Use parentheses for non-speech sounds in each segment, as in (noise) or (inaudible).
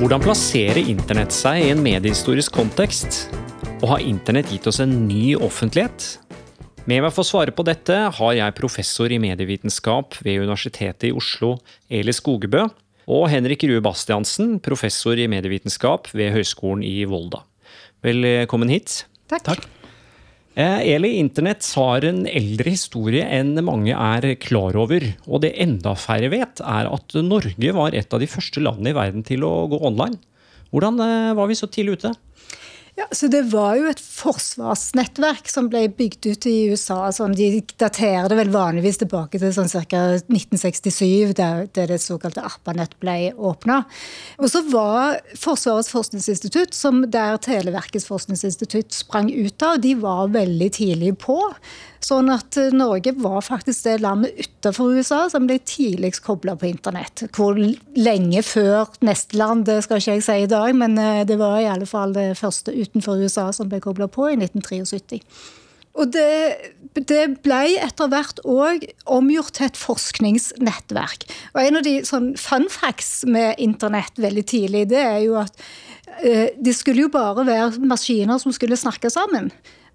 Hvordan plasserer internett seg i en mediehistorisk kontekst? Og har internett gitt oss en ny offentlighet? Med meg for å svare på dette har jeg professor i medievitenskap ved Universitetet i Oslo, Eli Skogebø, og Henrik Rue Bastiansen, professor i medievitenskap ved Høgskolen i Volda. Velkommen hit. Takk. Takk. Eh, Eli, internett har en eldre historie enn mange er klar over. Og det enda færre vet, er at Norge var et av de første landene i verden til å gå online. Hvordan eh, var vi så tidlig ute? Ja, så Det var jo et forsvarsnettverk som ble bygd ut i USA. Sånn, de daterer det vel vanligvis tilbake til sånn ca. 1967, der, der, det såkalte ARPANET ble åpna. Og så var Forsvarets forskningsinstitutt, som der Televerkets forskningsinstitutt sprang ut av, de var veldig tidlig på. Sånn at eh, Norge var faktisk det landet utenfor USA som ble tidligst kobla på internett. Hvor lenge før neste land, det skal ikke jeg si i dag, men eh, det var i alle fall det første utenfor USA som ble kobla på i 1973. Og det, det ble etter hvert òg omgjort til et forskningsnettverk. Og En av de sånn fun facts med internett veldig tidlig, det er jo at eh, det skulle jo bare være maskiner som skulle snakke sammen.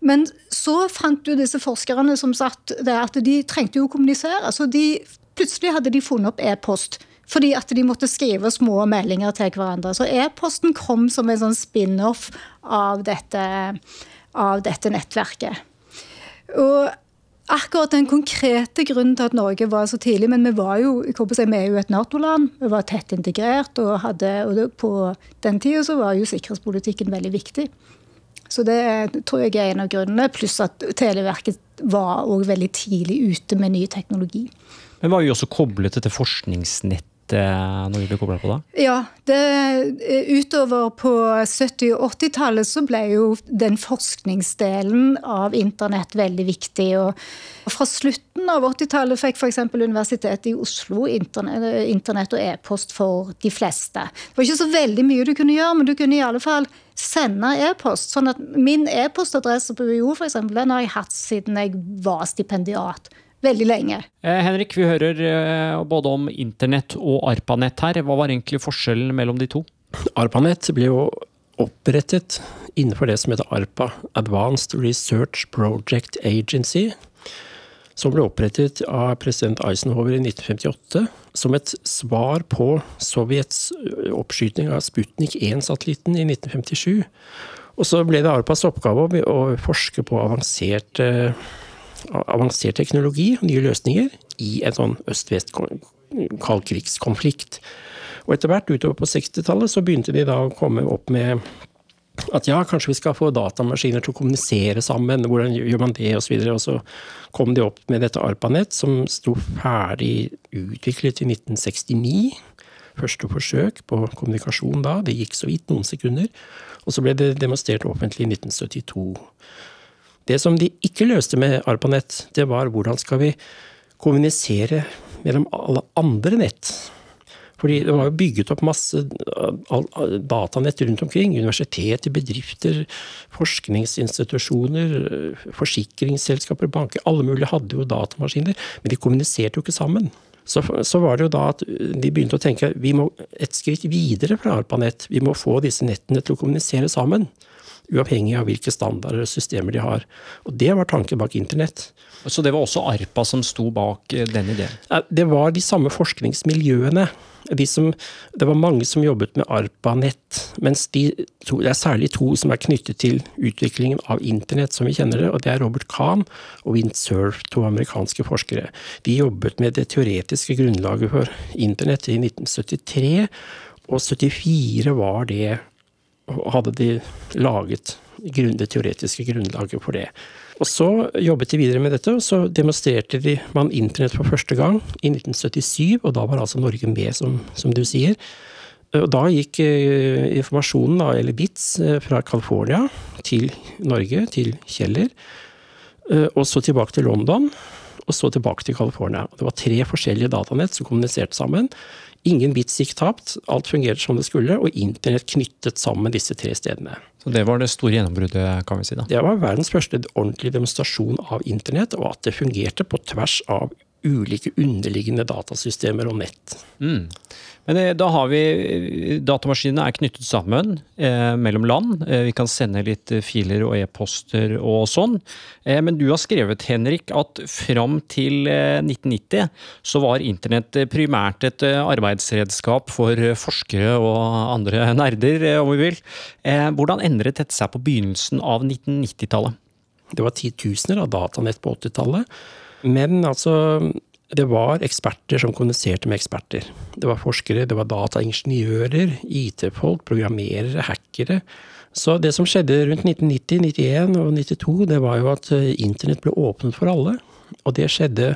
Men så fant jo disse forskerne som satt der, at de trengte jo å kommunisere. Så de, plutselig hadde de funnet opp e-post. Fordi at de måtte skrive små meldinger til hverandre. Så e-posten kom som en sånn spin-off av av dette nettverket. Og akkurat den konkrete grunnen til at Norge var så tidlig Men vi var jo si, vi er jo et Nato-land. Vi var tett integrert. Og, hadde, og på den tida så var jo sikkerhetspolitikken veldig viktig. Så det tror jeg er en av grunnene. Pluss at Televerket var òg veldig tidlig ute med ny teknologi. Men var jo også koblet til forskningsnett når vi ble kobla på da? Ja. Det, utover på 70- og 80-tallet så ble jo den forskningsdelen av internett veldig viktig. og Fra slutten av 80-tallet fikk f.eks. Universitetet i Oslo internett, internett og e-post for de fleste. Det var ikke så veldig mye du kunne gjøre, men du kunne i alle fall sende e-post. Sånn at min e-postadresse på UiO for eksempel, den har jeg hatt siden jeg var stipendiat. Veldig lenge. Eh, Henrik, vi hører eh, både om internett og ARPANET her. Hva var egentlig forskjellen mellom de to? ARPANET ble jo opprettet innenfor det som heter ARPA, Advanced Research Project Agency, som ble opprettet av president Eisenhower i 1958 som et svar på Sovjets oppskyting av Sputnik 1-satellitten i 1957. Og så ble det ARPAs oppgave å forske på avansert, avansert teknologi og nye løsninger i en sånn øst-vest-kaldkrigskonflikt. Og etter hvert utover på 60-tallet så begynte de da å komme opp med at ja, kanskje vi skal få datamaskiner til å kommunisere sammen, hvordan gjør man det, osv. Og, og så kom de opp med dette ARPANET, som sto ferdig utviklet i 1969. Første forsøk på kommunikasjon da, det gikk så vidt, noen sekunder. Og så ble det demonstrert offentlig i 1972. Det som de ikke løste med ARPANET, det var hvordan skal vi kommunisere mellom alle andre nett. Fordi det var bygget opp masse datanett rundt omkring. Universiteter, bedrifter, forskningsinstitusjoner, forsikringsselskaper, banker. Alle mulige hadde jo datamaskiner, men de kommuniserte jo ikke sammen. Så, så, var det jo da at de begynte å tenke vi må et skritt videre fra ARPANET. Vi må få disse nettene til å kommunisere sammen. Uavhengig av hvilke standarder og systemer de har. Og det var tanken bak internett. Så det var også ARPA som sto bak eh, den ideen? Det var de samme forskningsmiljøene de som, det var mange som jobbet med ARPANET, mens de to, det er særlig to som er knyttet til utviklingen av internett som vi kjenner det, og det er Robert Kahn og Windsurf, to amerikanske forskere. De jobbet med det teoretiske grunnlaget for internett i 1973, og 74 var det hadde de laget det teoretiske grunnlaget for det. Og så jobbet de videre med dette, og så demonstrerte de man internett for første gang i 1977, og da var altså Norge med, som, som du sier. Og da gikk eh, informasjonen, da, eller bits, eh, fra California til Norge, til Kjeller. Eh, og så tilbake til London, og så tilbake til California. Det var tre forskjellige datanett som kommuniserte sammen. Ingen bits gikk tapt, alt fungerte som det skulle, og internett knyttet sammen disse tre stedene. Så det var det store gjennombruddet, kan vi si da? Det var verdens første ordentlige demonstrasjon av internett, og at det fungerte på tvers av ulike underliggende datasystemer og nett. Mm. Men eh, da har vi eh, Datamaskinene er knyttet sammen eh, mellom land. Eh, vi kan sende litt eh, filer og e-poster og sånn. Eh, men du har skrevet, Henrik, at fram til 1990 så var internett primært et arbeidsredskap for forskere og andre (laughs) nerder, om vi vil. hvordan endret dette seg på begynnelsen av 1990-tallet? Det var titusener av datanett på 80-tallet. Men altså det var eksperter som kommuniserte med eksperter. Det var forskere, det var dataingeniører, IT-folk, programmerere, hackere. Så det som skjedde rundt 1990, 91 og 92, det var jo at eh, internett ble åpnet for alle. Og det skjedde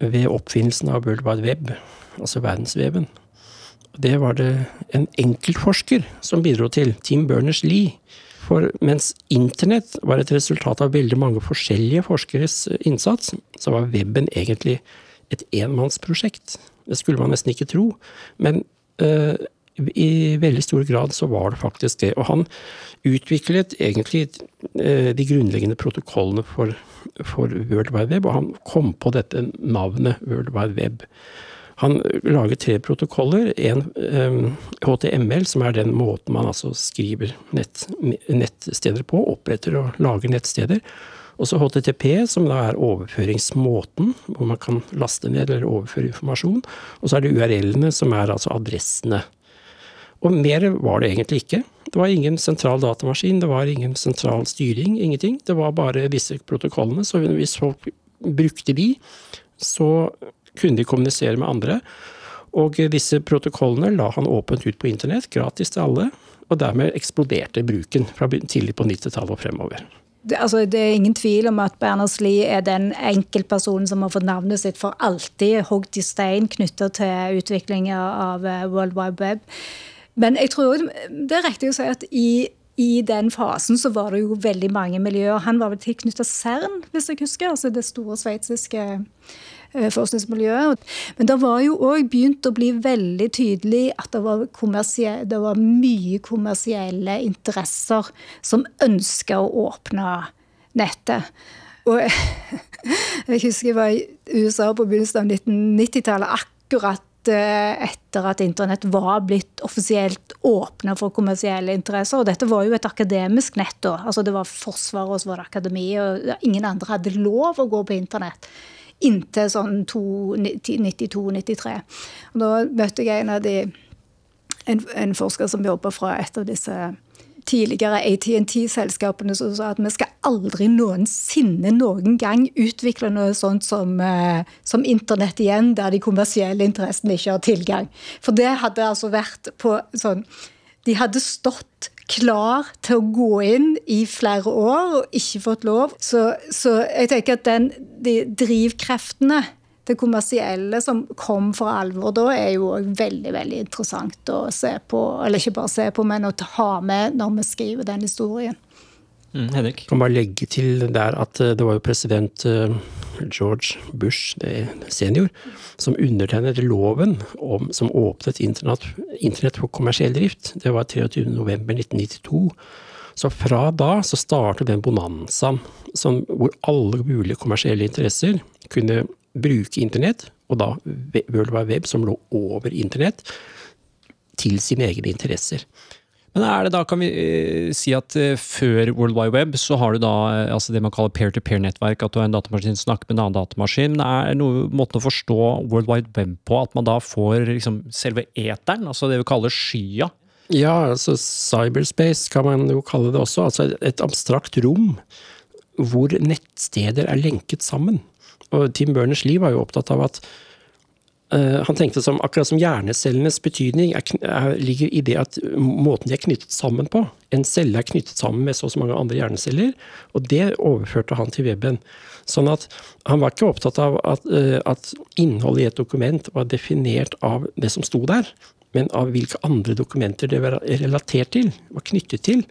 ved oppfinnelsen av World Wide Web, altså verdensveven. Det var det en enkeltforsker som bidro til, Tim Berners-Lee. For mens internett var et resultat av veldig mange forskjellige forskeres innsats, så var weben egentlig et enmannsprosjekt. Det skulle man nesten ikke tro. Men uh, i veldig stor grad så var det faktisk det. Og han utviklet egentlig uh, de grunnleggende protokollene for, for World Wide Web, og han kom på dette navnet World Wide Web. Han lager tre protokoller. En HTML, som er den måten man altså skriver nett, nettsteder på, oppretter og lager nettsteder. Og så HTTP, som da er overføringsmåten, hvor man kan laste ned eller overføre informasjon. Og så er det URL-ene, som er altså adressene. Og mer var det egentlig ikke. Det var ingen sentral datamaskin, det var ingen sentral styring, ingenting. Det var bare disse protokollene. Så hvis folk brukte de, så kunne de kommunisere med andre. Og disse protokollene la han åpent ut på internett, gratis til alle. Og dermed eksploderte bruken fra tidlig på 90-tallet og fremover. Det, altså, det, er ingen tvil om at Berners-Lie er den enkeltpersonen som har fått navnet sitt for alltid hogd i stein knytta til utviklinga av eh, World Wide Web. Men jeg tror det er riktig å si at i, i den fasen så var det jo veldig mange miljøer. Han var vel tilknyttet CERN, hvis jeg husker, altså det store sveitsiske forskningsmiljøet. Men det var jo òg begynt å bli veldig tydelig at det var, det var mye kommersielle interesser som ønska å åpne nettet. Og (laughs) jeg husker jeg var i USA på begynnelsen av 1990-tallet, akkurat eh, etter at internett var blitt offisielt åpna for kommersielle interesser. Og dette var jo et akademisk nett da. Altså det var Forsvaret og så var det akademi, og ingen andre hadde lov å gå på internett inntil sånn 92-93. Da møtte jeg en av de en, en forsker som jobber fra et av disse tidligere ATNT-selskapene som sa at vi skal aldri noensinne noen gang utvikle noe sånt som, eh, som internett igjen, der de kommersielle interessene ikke har tilgang. For det hadde altså vært på sånn De hadde stått klar til å gå inn i flere år og ikke fått lov. Så, så jeg tenker at den, de drivkreftene det kommersielle som kom for alvor da, er jo veldig veldig interessant å se på. Eller ikke bare se på, men å ha med når vi skriver den historien. Mm, Henrik? Jeg kan bare legge til der at eh, det var jo president eh, George Bush senior som undertegnet loven om, som åpnet internett, internett for kommersiell drift. Det var 23.11.1992. Så fra da så startet den bonanzaen hvor alle mulige kommersielle interesser kunne bruke internett, og da World Wide Web, som lå over internett, til sine egne interesser. Men er det da, kan vi uh, si at uh, før World Wide Web så har du da uh, altså det man kaller peer-to-peer-nettverk, at du har en datamaskin snakker med en annen datamaskin. Men er noe, måten å forstå World Wide Web på at man da får liksom, selve eteren, altså det vi kaller skya? Ja, altså cyberspace kan man jo kalle det også. Altså et abstrakt rom hvor nettsteder er lenket sammen. Og Tim Berners-Lee var jo opptatt av at Eh, han tenkte som, akkurat som hjernecellenes betydning er, er, ligger i det at måten de er knyttet sammen på. En celle er knyttet sammen med så og så mange andre hjerneceller, og det overførte han til weben. Sånn at han var ikke opptatt av at, uh, at innholdet i et dokument var definert av det som sto der, men av hvilke andre dokumenter det var relatert til, var knyttet til.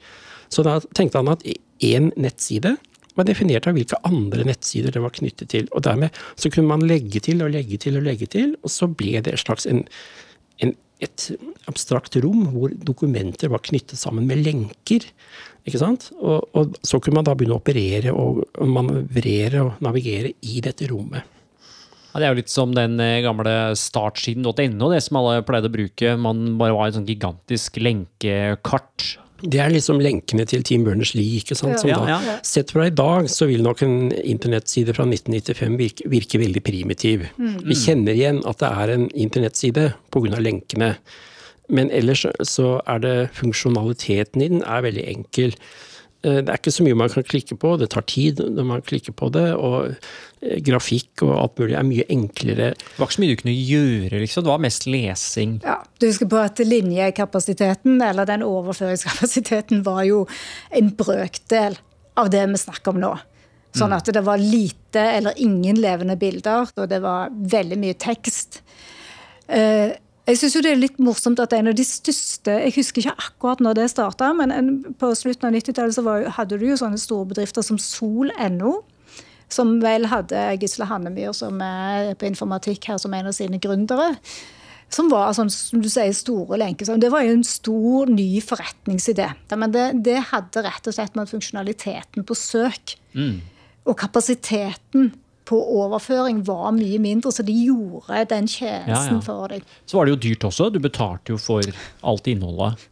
Så da tenkte han at én nettside var definert av hvilke andre nettsider det var knyttet til. Og dermed så kunne man legge til og legge til og legge til, og så ble det et slags en, en, et abstrakt rom hvor dokumenter var knyttet sammen med lenker. Ikke sant? Og, og så kunne man da begynne å operere og manøvrere og navigere i dette rommet. Ja, det er jo litt som den eh, gamle startsiden.no, det som alle pleide å bruke. Man bare var et sånn gigantisk lenkekart. Det er liksom lenkene til Team Berners-Lee. ikke sant? Som Ja, da, ja. Sett fra i dag så vil nok en internettside fra 1995 virke, virke veldig primitiv. Vi kjenner igjen at det er en internettside pga. lenkene. Men ellers så er det funksjonaliteten i den er veldig enkel. Eh, Det er ikke så mye man kan klikke på, det tar tid når man klikker på det. Og eh, grafikk og alt mulig er mye enklere. Det var ikke så mye du kunne gjøre, liksom. Det var mest lesing. Ja, du husker på at linjekapasiteten, eller den overføringskapasiteten, var jo en brøkdel av det vi snakker om nå. Sånn at det var lite eller ingen levende bilder, og det var veldig mye tekst. Eh, Jeg syns det er litt morsomt at en av de største Jeg husker ikke akkurat når det starta, men en, på slutten av 90-tallet så hadde du jo sånne store bedrifter som Sol.no. Som vel hadde Gisle Hannemyr, som er på informatikk her, som en av sine gründere. Som var sånn, som du sier, store lenker. Det var jo en stor, ny forretningsidé. Men det, det hadde rett og slett med funksjonaliteten på søk og kapasiteten på overføring var mye mindre, så de gjorde den tjenesten ja. for deg. Så var det jo dyrt også. Du betalte jo for alt innholdet. (laughs)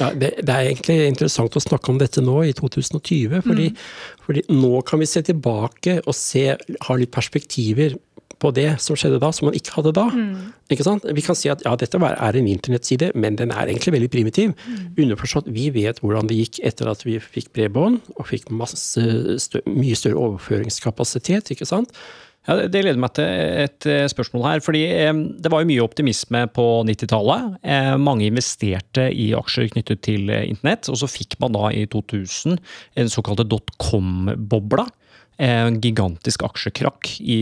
Ja, det, det er egentlig interessant å snakke om dette nå, i 2020. Fordi, fordi nå kan vi se tilbake og se, ha litt perspektiver på det som skjedde da, som man ikke hadde da. Ikke sant? Vi kan si at ja, dette var- er en internettside, men den er egentlig veldig primitiv. Underforstått, vi vet hvordan det gikk etter at vi fikk bredbånd, og fikk masse stø mye større overføringskapasitet, ikke sant. Ja, det- leder meg til et eh, spørsmål her. fordi Det var jo mye optimisme på 90-tallet. Eh, mange investerte i aksjer knyttet til eh, internett. Og så fikk man da i 2000 en såkalte dotcom-bobla. Eh, En gigantisk aksjekrakk i,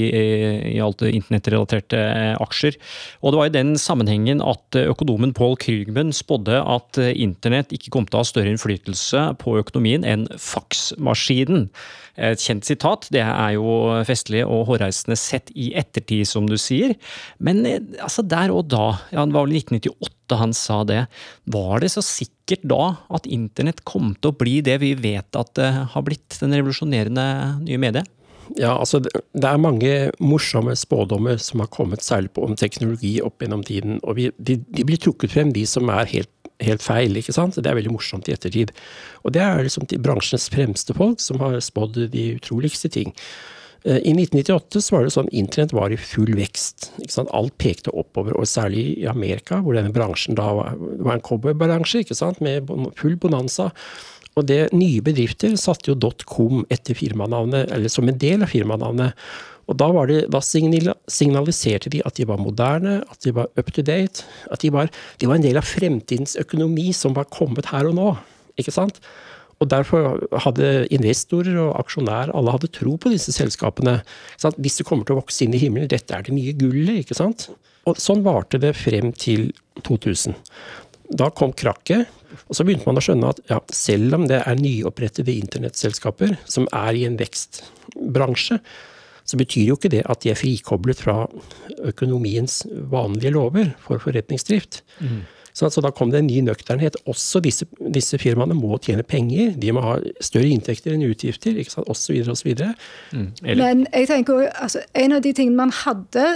i alt det internettrelaterte eh, aksjer. Og det var i den sammenhengen at eh, økonomen Paul Krugman spådde at eh, internett ikke kom til å ha større innflytelse på økonomien enn faksmaskinen. Et kjent sitat. Det er jo festlig og hårreisende sett i ettertid, som du sier. Men eh, altså der og da, ja, det var vel i 1998 han sa det, var det så sikkert da at internett kom til å bli det vi vet at det har blitt, den revolusjonerende nye mediet? Ja, altså det er mange morsomme spådommer som har kommet særlig på om teknologi opp gjennom tiden. Og vi, de, de blir trukket frem, de som er helt, helt feil. ikke sant? Det er veldig morsomt i ettertid. Og det er liksom de bransjens fremste folk som har spådd de utroligste ting. Eh, I 1998 så var det sånn internett var i full vekst. ikke sant? Alt pekte oppover, og særlig i Amerika, hvor denne bransjen da var, var en cowboybransje med full bonanza. Og det nye bedrifter satte jo .com etter firmanavnet, eller som en del av firmanavnet. Og da, det, da signaliserte de at de var moderne, at de var up to date. At de var, de var en del av fremtidens økonomi som var kommet her og nå. Ikke sant? Og derfor hadde investorer og aksjonærer alle hadde tro på disse selskapene. Hvis Disse kommer til å vokse inn i himmelen, dette er det nye gullet. ikke sant? Og sånn varte det frem til 2000. Da kom krakket, og så begynte man å skjønne at ja, selv om det er nyopprettede internettselskaper som er i en vekstbransje, så betyr jo ikke det at de er frikoblet fra økonomiens vanlige lover for forretningsdrift. Så, så da kom det en ny nøkternhet. Også disse, disse firmaene må tjene penger, de må ha større inntekter enn utgifter, ikke sant? osv. osv. Eller, Men jeg tenker også, altså, en av de tingene man hadde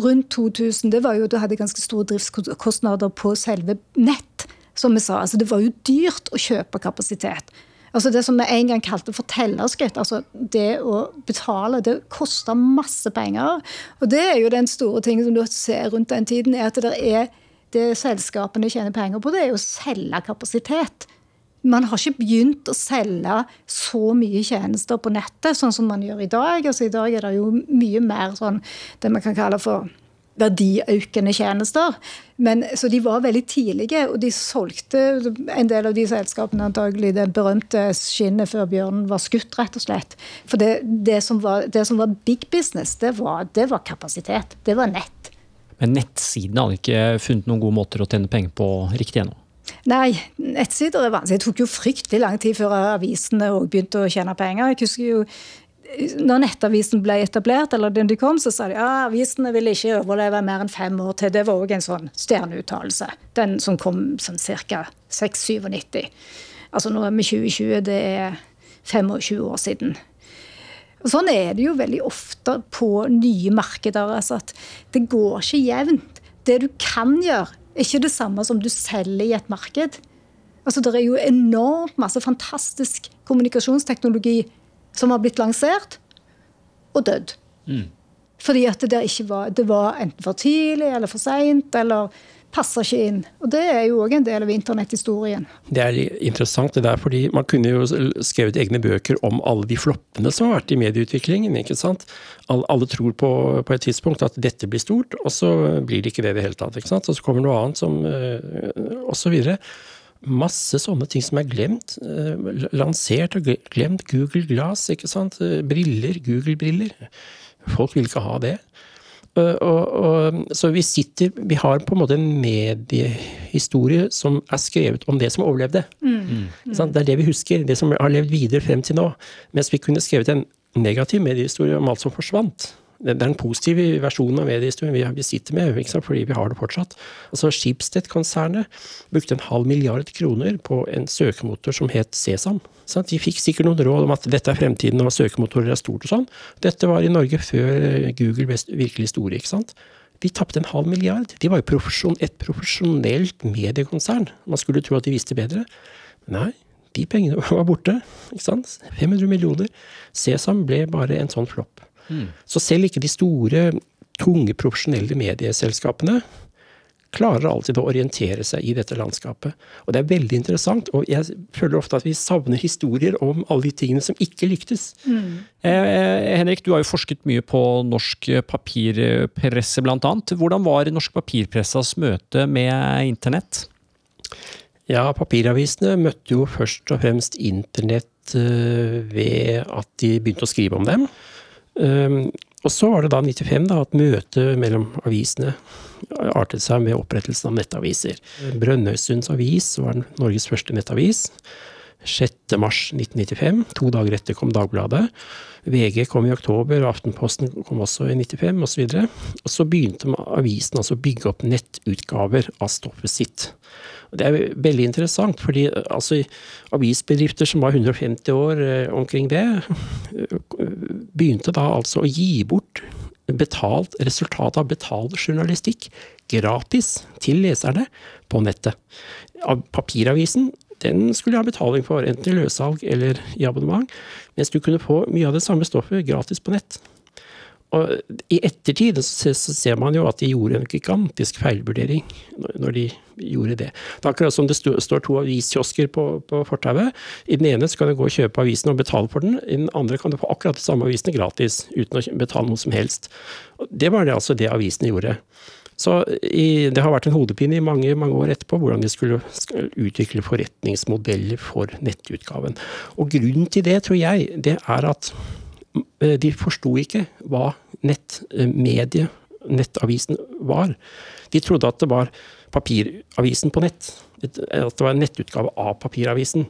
rundt 2000, det var jo at du hadde ganske store driftskostnader på selve nett. Som vi sa, altså Det var jo dyrt å kjøpe kapasitet. Altså Det som vi en gang kalte fortellerskritt. altså Det å betale, det koster masse penger. Og det er jo den store tingen som du ser rundt den tiden, er at det er det selskapene tjener penger på, det er jo å selge kapasitet. Man har ikke begynt å selge så mye tjenester på nettet, sånn som man gjør i dag. Altså I dag er det jo mye mer sånn det man kan kalle for verdiøkende tjenester. Men, så de var veldig tidlige, og de solgte en del av de selskapene antagelig det berømte skinnet før bjørnen var skutt, rett og slett. For det, det, som, var, det som var big business, det var, det var kapasitet. Det var nett. Men nettsidene hadde ikke funnet noen gode måter å tjene penger på riktig ennå. Nei, nettsider er vanskelig. Det tok jo fryktelig lang tid før avisene òg begynte å tjene penger. Jeg husker jo når Nettavisen ble etablert, eller den de kom, så sa de ja, avisene ville ikke overleve mer enn fem år til. Det var òg en sånn stjerneuttalelse. Den som kom sånn ca. 6-97. Altså nå er vi 2020, det er 25 år siden. Og Sånn er det jo veldig ofte på nye markeder. altså at Det går ikke jevnt. Det du kan gjøre, er ikke det samme som du selger i et marked. Altså Det er jo enormt masse fantastisk kommunikasjonsteknologi som har blitt lansert og dødd. Mm. Fordi at det, ikke var, det var enten for tidlig eller for seint, eller passer ikke inn. Og Det er jo òg en del av internetthistorien. Det er interessant, det der, fordi man kunne jo skrevet egne bøker om alle de floppene som har vært i medieutviklingen. ikke sant? Alle, tror på, på, et tidspunkt at dette blir stort, og så blir det ikke det i det hele tatt. ikke sant? Og så kommer noe annet som øh, og så videre. Masse sånne ting som er glemt. Øh, lansert og glemt. Google Glass, ikke sant. Briller, Google-briller. Folk vil ikke ha det. Og, og, så vi sitter Vi har på en måte en mediehistorie som er skrevet om det som overlevde. Mm. Mm. Det er det vi husker. Det som har levd videre frem til nå. Mens vi kunne skrevet en negativ mediehistorie om alt som forsvant det er den positive versjonen av mediehistorien vi, sitter med, fordi vi har det fortsatt. Altså Schibsted-konsernet brukte en halv milliard kroner på en søkemotor som het Sesam. Sant? de fikk sikkert noen råd om at dette er fremtiden og søkemotorer er stort og sånn. Dette var i Norge før Google ble virkelig store, ikke sant. De tapte en halv milliard. De var jo profesjon, et profesjonelt mediekonsern. Man skulle tro at de visste bedre. Nei, de pengene (laughs) var borte. ikke sant? 500 millioner. Sesam ble bare en sånn flopp. Mm. Så selv ikke de store, tunge, profesjonelle medieselskapene klarer alltid å orientere seg i dette landskapet. Og det er veldig interessant, og jeg føler ofte at vi savner historier om alle de tingene som ikke lyktes. Mm. Eh, eh Henrik, du har jo forsket mye på norsk papirpresse bl.a. Hvordan var norsk papirpressas møte med internett? Ja, papiravisene møtte jo først og fremst internett eh, ved at de begynte å skrive om dem. Ehm, og så var det da 95 da, at møtet mellom avisene artet seg med opprettelsen av nettaviser. Brønnøysunds avis var Norges første nettavis. 6. mars 1995. To dager etter kom Dagbladet. VG kom i oktober, og Aftenposten kom også i 95 osv. Og, så og så begynte avisen altså å bygge opp nettutgaver av stoffet sitt. Det er veldig interessant, fordi altså, avisbedrifter som var 150 år eh, omkring det, begynte da altså å gi bort betalt, resultatet av betalt journalistikk gratis til leserne på nettet. Papiravisen den skulle ha betaling for, enten i løssalg eller i abonnement, mens du kunne få mye av det samme stoffet gratis på nett. Og I ettertid så ser man jo at de gjorde en gigantisk feilvurdering når de gjorde det. Det er akkurat som det står to aviskiosker på, på fortauet. I den ene kan du gå og kjøpe avisen og betale for den, i den andre kan du få akkurat de samme avisene gratis uten å betale noe som helst. Det var det altså det avisene gjorde. Så i, det har vært en hodepine i mange, mange år etterpå hvordan de skulle utvikle forretningsmodeller for nettutgaven. Og grunnen til det, tror jeg, det er at eh, de forsto ikke hva nettmedie, nettavisen, var. De trodde at det var papiravisen på nett. At det var en nettutgave av papiravisen.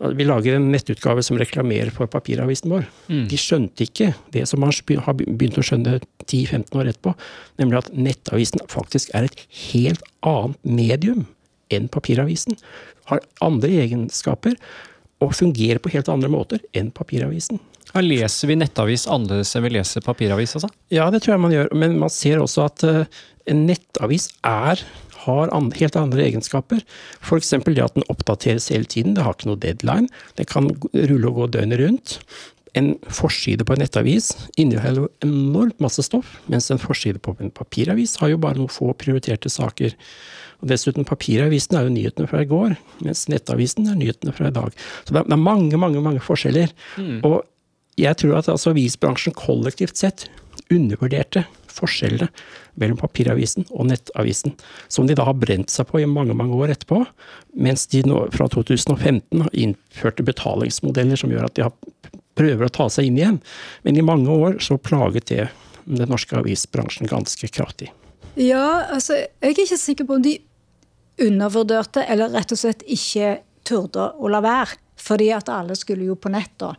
Vi lager en nettutgave som reklamerer for papiravisen vår. Mm. De skjønte ikke det som man har begynt å skjønne 10-15 år etterpå, nemlig at nettavisen faktisk er et helt annet medium enn papiravisen. Har andre egenskaper og fungerer på helt andre måter enn papiravisen. Ja, leser vi nettavis annerledes enn vi leser papiravis? Altså? Ja, det tror jeg man gjør. Men man ser også at uh, en nettavis er, har an, helt andre egenskaper. F.eks. det at den oppdateres hele tiden. Det har ikke noe deadline. Det kan rulle og gå døgnet rundt. En forside på en nettavis inneholder enormt masse stoff, mens en forside på en papiravis har jo bare noen få prioriterte saker. Og Dessuten, papiravisen er jo nyhetene fra i går, mens nettavisen er nyhetene fra i dag. Så det er, mange, mange, mange forskjeller. Mm. Og jeg tror at altså, avisbransjen kollektivt sett undervurderte forskjellene mellom papiravisen og nettavisen, som de da har brent seg på i mange mange år etterpå, mens de nå fra 2015 har innførte betalingsmodeller som gjør at de har, prøver å ta seg inn igjen. Men i mange år så plaget det den norske avisbransjen ganske kraftig. Ja, altså jeg er ikke sikker på om de undervurderte eller rett og slett ikke turde å la være. Fordi at alle skulle jo på nett da.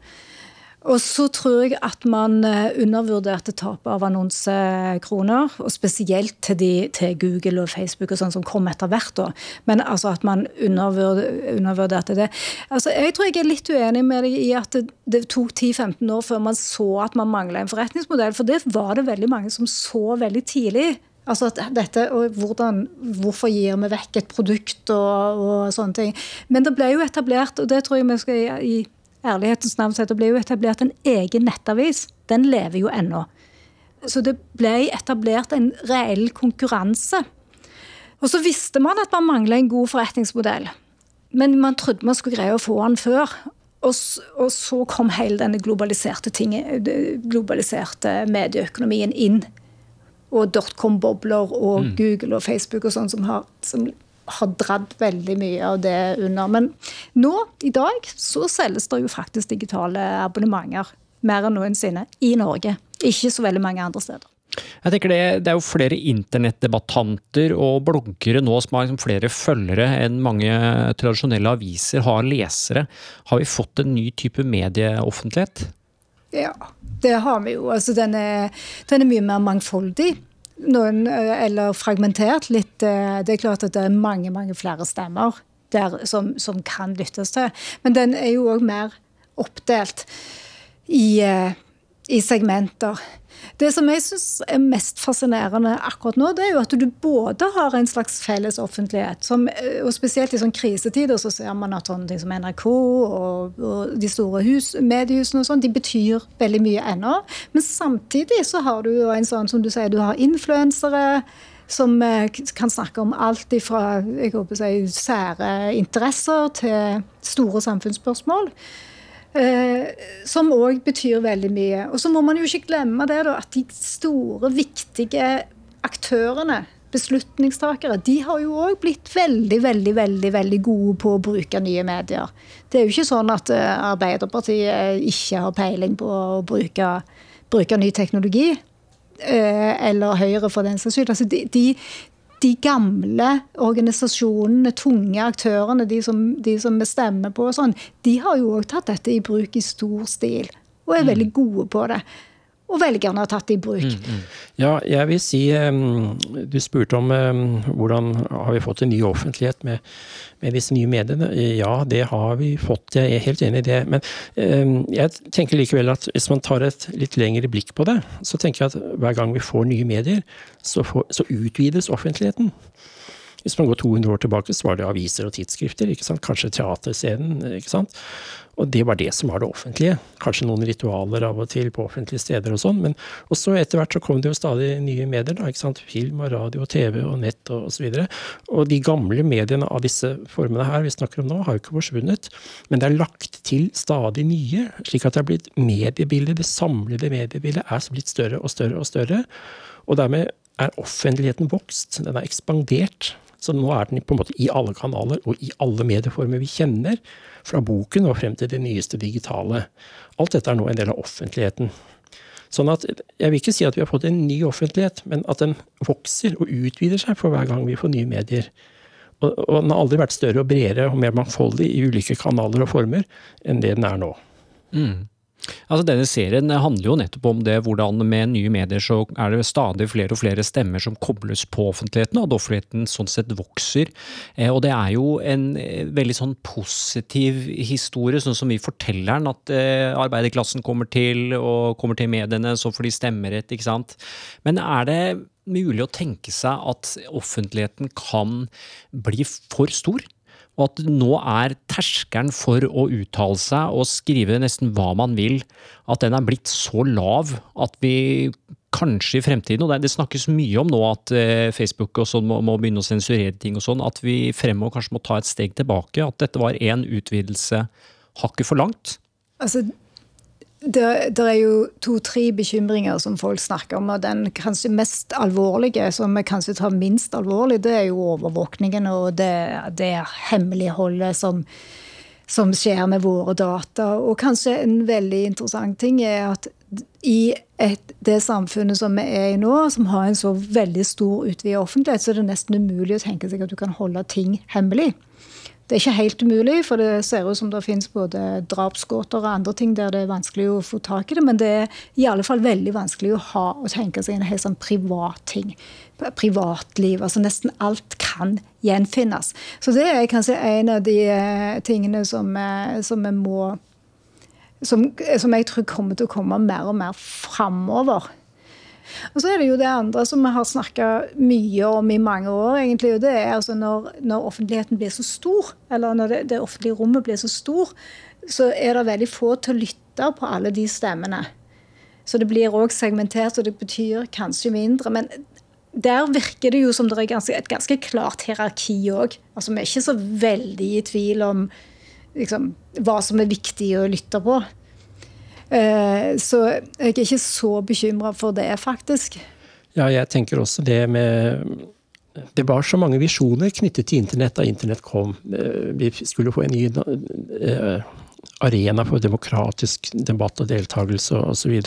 Og så tror jeg at man eh, undervurderte tapet av annonsekroner. Og spesielt til, de, til, Google og Facebook og sånn som kom etter hvert. da. Men altså at man undervurderte det. Altså Jeg tror jeg er litt uenig med deg i at det, det tok 10-15 år før man så at man mangla en forretningsmodell. For det var det veldig mange som så veldig tidlig. Altså at dette, og hvordan, Hvorfor gir vi vekk et produkt og, og, sånne ting. Men det ble jo etablert, og det tror jeg vi skal i ærlighetens navn så det ble jo etablert en egen nettavis. Den lever jo ennå. Så det ble etablert en reell konkurranse. Og så visste man at man mangla en god forretningsmodell. Men man trodde man skulle greie å få den før. Og, og så kom hele denne globaliserte, ting, globaliserte medieøkonomien inn. Og dotcom-bobler og mm. Google og Facebook og sånn som, som har dratt veldig mye av det under. Men nå, i dag, så selges det jo faktisk digitale abonnementer mer enn noensinne i Norge. Ikke så veldig mange andre steder. Jeg tenker det, det er jo flere internettdebattanter og bloggere nå som har liksom flere følgere enn mange tradisjonelle aviser har lesere. Har vi fått en ny type medieoffentlighet? Ja, det har vi jo. Altså, den, er, den er mye mer mangfoldig noen, eh, eller fragmentert litt. Eh, det er klart at det er mange, mange flere stemmer der som, som kan lyttes til. Men den er jo òg mer oppdelt i, eh, i segmenter. Det som jeg syns er mest fascinerende akkurat nå, det er jo at du både har en slags felles offentlighet, som, og spesielt i sånn krisetider så ser man at sånne ting som NRK og, og de store hus, mediehusene og sånn, de betyr veldig mye ennå. Men samtidig så har du jo en sånn som du sier, du har influensere som eh, kan snakke om alt fra jeg håper sære interesser til store samfunnsspørsmål. Eh, som òg betyr veldig mye. Og så må man jo ikke glemme det da, at de store, viktige aktørene, beslutningstakere, de har jo òg blitt veldig, veldig, veldig, veldig gode på å bruke nye medier. Det er jo ikke sånn at uh, Arbeiderpartiet ikke har peiling på å bruke, bruke ny teknologi. Uh, eller Høyre, for den saks skyld. Altså, de, de, de gamle organisasjonene, tunge aktørene, de som, de som bestemmer på og sånn, de har jo òg tatt dette i bruk i stor stil. Og er mm. veldig gode på det. Og velgerne har tatt det i bruk. Mm, mm. Ja, jeg vil si Du spurte om hvordan har vi fått en ny offentlighet med, med, disse nye mediene. Ja, det har vi fått. Jeg er helt enig i det. Men jeg tenker likevel at hvis man tar et litt lengre blikk på det, så tenker jeg at hver gang vi får nye medier, så, får, så utvides offentligheten. Hvis man går 200 år tilbake, så var det aviser og tidsskrifter. Kanskje teaterscenen. ikke sant? Og det var det som var det offentlige. Kanskje noen ritualer av og til på offentlige steder og sånn. Men også etter hvert så kom det jo stadig nye medier. da, ikke sant? Film og radio og TV og nett og osv. Og, så og de gamle mediene av disse formene her vi snakker om nå, har jo ikke forsvunnet. Men det er lagt til stadig nye, slik at det er blitt mediebildet, det samlede mediebildet er blitt større og større og større. Og dermed er offentligheten vokst. Den er ekspandert. Så nå er den på en måte i alle kanaler og i alle medieformer vi kjenner. Fra boken og frem til det nyeste digitale. Alt dette er nå en del av offentligheten. Sånn at Jeg vil ikke si at vi har fått en ny offentlighet, men at den vokser og utvider seg for hver gang vi får nye medier. Og, og den har aldri vært større og bredere og mer mangfoldig i ulike kanaler og former enn det den er nå. Mm. Altså Denne serien handler jo nettopp om det hvordan med nye medier så er det stadig flere og flere stemmer som kobles på offentligheten, og at offentligheten sånn sett vokser. Eh, og det er jo en eh, veldig sånn positiv historie, sånn som vi forteller den, at eh, arbeiderklassen kommer til, og kommer til mediene, så får de stemmerett, ikke sant. Men er det mulig å tenke seg at offentligheten kan bli for stor? Og at nå er terskelen for å uttale seg og skrive nesten hva man vil, at den er blitt så lav at vi kanskje i fremtiden, og det, snakkes mye om nå at eh, Facebook og sånn må, må, begynne å sensurere ting og sånn, at vi fremover kanskje må ta et steg tilbake, at dette var én utvidelse hakket for langt? Altså, det, det, er jo to-tre bekymringer som folk snakker om. og Den kanskje mest alvorlige, som vi kanskje tar minst alvorlig, det er jo overvåkningen og det, det hemmeligholdet som, som, skjer med våre data. Og kanskje en veldig interessant ting er at i et, det samfunnet som vi er i nå, som har en så veldig stor utvidet offentlighet, så er det nesten umulig å tenke seg at du kan holde ting hemmelig. Det er ikke helt umulig, for det ser ut som det finnes både drapsgåter og andre ting der det er vanskelig å få tak i det, men det er i alle fall veldig vanskelig å ha og tenke seg en helt sånn privat ting. Privatliv. altså Nesten alt kan gjenfinnes. Så det er kanskje en av de eh, tingene som, eh, som vi må som, som jeg tror kommer til å komme mer og mer framover. Og så er det jo det andre som vi har snakka mye om i mange år, egentlig, og det er altså når, når offentligheten blir så stor, eller når det, det, offentlige rommet blir så stor, så er det veldig få til å lytte på alle de stemmene. Så det blir òg segmentert, og det betyr kanskje mindre. Men der virker det jo som det er ganske, et ganske klart hierarki òg. Altså, vi er ikke så veldig i tvil om liksom, hva som er viktig å lytte på. Eh, så jeg er ikke så bekymra for det, faktisk. Ja, jeg tenker også det med Det var så mange visjoner knyttet til internett da internett kom. Eh, vi skulle få en ny eh, arena for demokratisk debatt og deltakelse osv.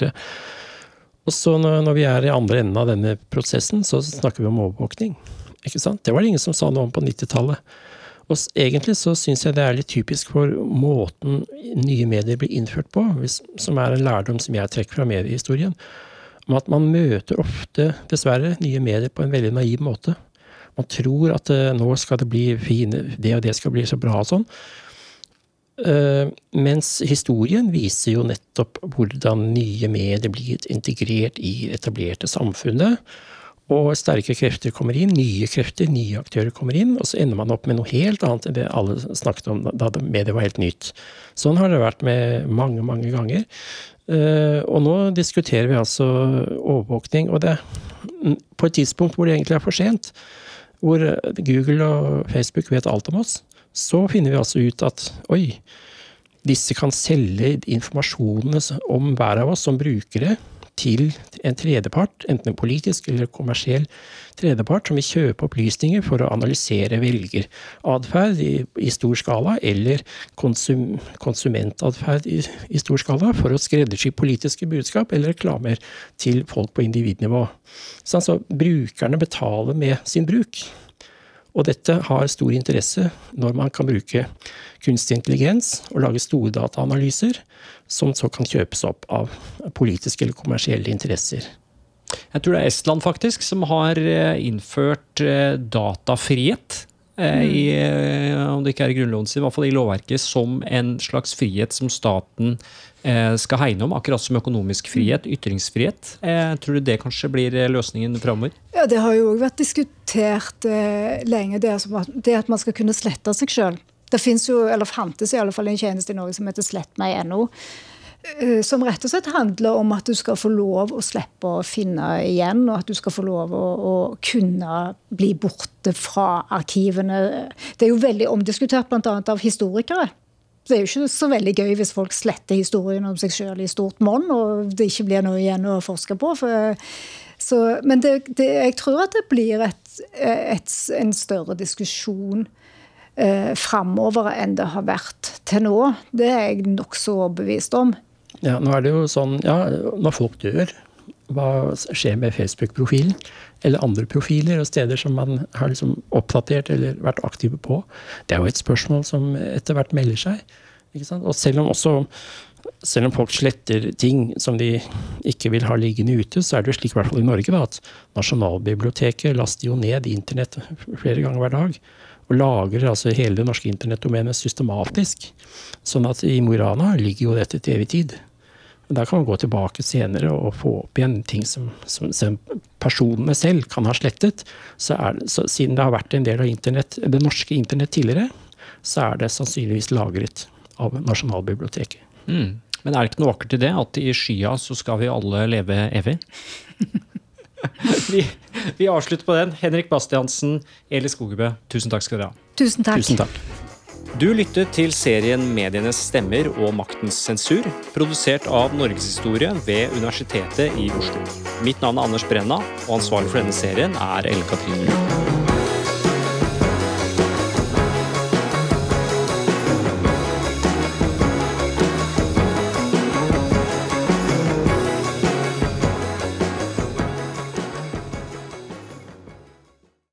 Og så når vi er i andre enden av denne prosessen, så snakker vi om overvåkning. Ikke sant? Det var det ingen som sa noe om på 90-tallet. Og egentlig så syns jeg det er litt typisk for måten nye medier blir innført på, som er en lærdom som jeg trekker fra mediehistorien, om at man møter ofte, dessverre, nye medier på en veldig naiv måte. Man tror at uh, nå skal det bli fine, det og det skal bli så bra og sånn. Uh, mens historien viser jo nettopp hvordan nye medier blir integrert i etablerte samfunnet. Og sterke krefter kommer inn, nye krefter, nye aktører kommer inn, og så ender man opp med noe helt annet enn det alle snakket om da mediet var helt nytt. Sånn har det vært med mange, mange ganger. Eh, og nå diskuterer vi altså overvåkning, og det på et tidspunkt hvor det egentlig er for sent. Hvor Google og Facebook vet alt om oss. Så finner vi altså ut at oi, disse kan selge informasjonene om hver av oss som brukere til en tredjepart, enten en politisk eller kommersiell tredjepart, som vil kjøpe opplysninger for å analysere velgeratferd i, i, stor skala, eller konsum, konsumentatferd i, i, stor skala, for å skreddersy politiske budskap eller reklamer til folk på individnivå. Så altså, brukerne betaler med sin bruk. Og dette har stor interesse når man kan bruke kunstig intelligens og lage store dataanalyser som så kan kjøpes opp av politiske eller kommersielle interesser. Jeg tror det er Estland faktisk som har eh, innført eh, datafrihet. Eh, I, om det ikke er i grunnloven sin, i hvert fall i lovverket, som en slags frihet som staten skal hegne om. Akkurat som økonomisk frihet, ytringsfrihet. Tror du det kanskje blir løsningen framover? Ja, det har jo òg vært diskutert lenge, det, at man skal kunne slette seg sjøl. Det fins jo, eller fantes i alle fall en tjeneste i Norge som heter slettmeg.no. Eh, som rett og slett handler om at du skal få lov å slippe å finne igjen, og at du skal få lov å, å kunne bli borte fra arkivene. Det er jo veldig omdiskutert bl.a. av historikere. Det er jo ikke så veldig gøy hvis folk sletter historien om seg sjøl i stort monn, og det ikke blir noe igjen å forske på. For, så, men det, det, jeg tror at det blir et, et, en større diskusjon eh, framover enn det har vært til nå. Det er jeg nokså overbevist om. Ja, nå er det jo sånn, ja, Når folk dør, hva skjer med Facebook-profilen? Eller andre profiler og steder som man har liksom oppdatert eller vært aktive på? Det er jo et spørsmål som etter hvert melder seg. Og selv om, også, selv om folk sletter ting som de ikke vil ha liggende ute, så er det jo slik i hvert fall i Norge da, at Nasjonalbiblioteket laster jo ned internett flere ganger hver dag og lagrer altså hele det norske internettdomenet systematisk. Sånn at i Mo i Rana ligger jo dette til evig tid. Der kan man gå tilbake senere og få opp igjen ting som, som, som personene selv kan ha slettet. Så, er, så siden det har vært en del av internett, det norske internett tidligere, så er det sannsynligvis lagret av Nasjonalbiblioteket. Mm. Men er det ikke noe vakkert i det? At i skya så skal vi alle leve evig? (laughs) vi, vi, avslutter på den. Henrik Bastiansen, Eli Skogebø, tusen takk skal dere ha. Tusen takk. Tusen takk. Du lyttet til serien Medienes stemmer og maktens sensur, produsert av Norgeshistorie ved Universitetet i Oslo. Mitt navn er Anders Brenna, og ansvarlig for denne serien er Ellen Katrine Lund.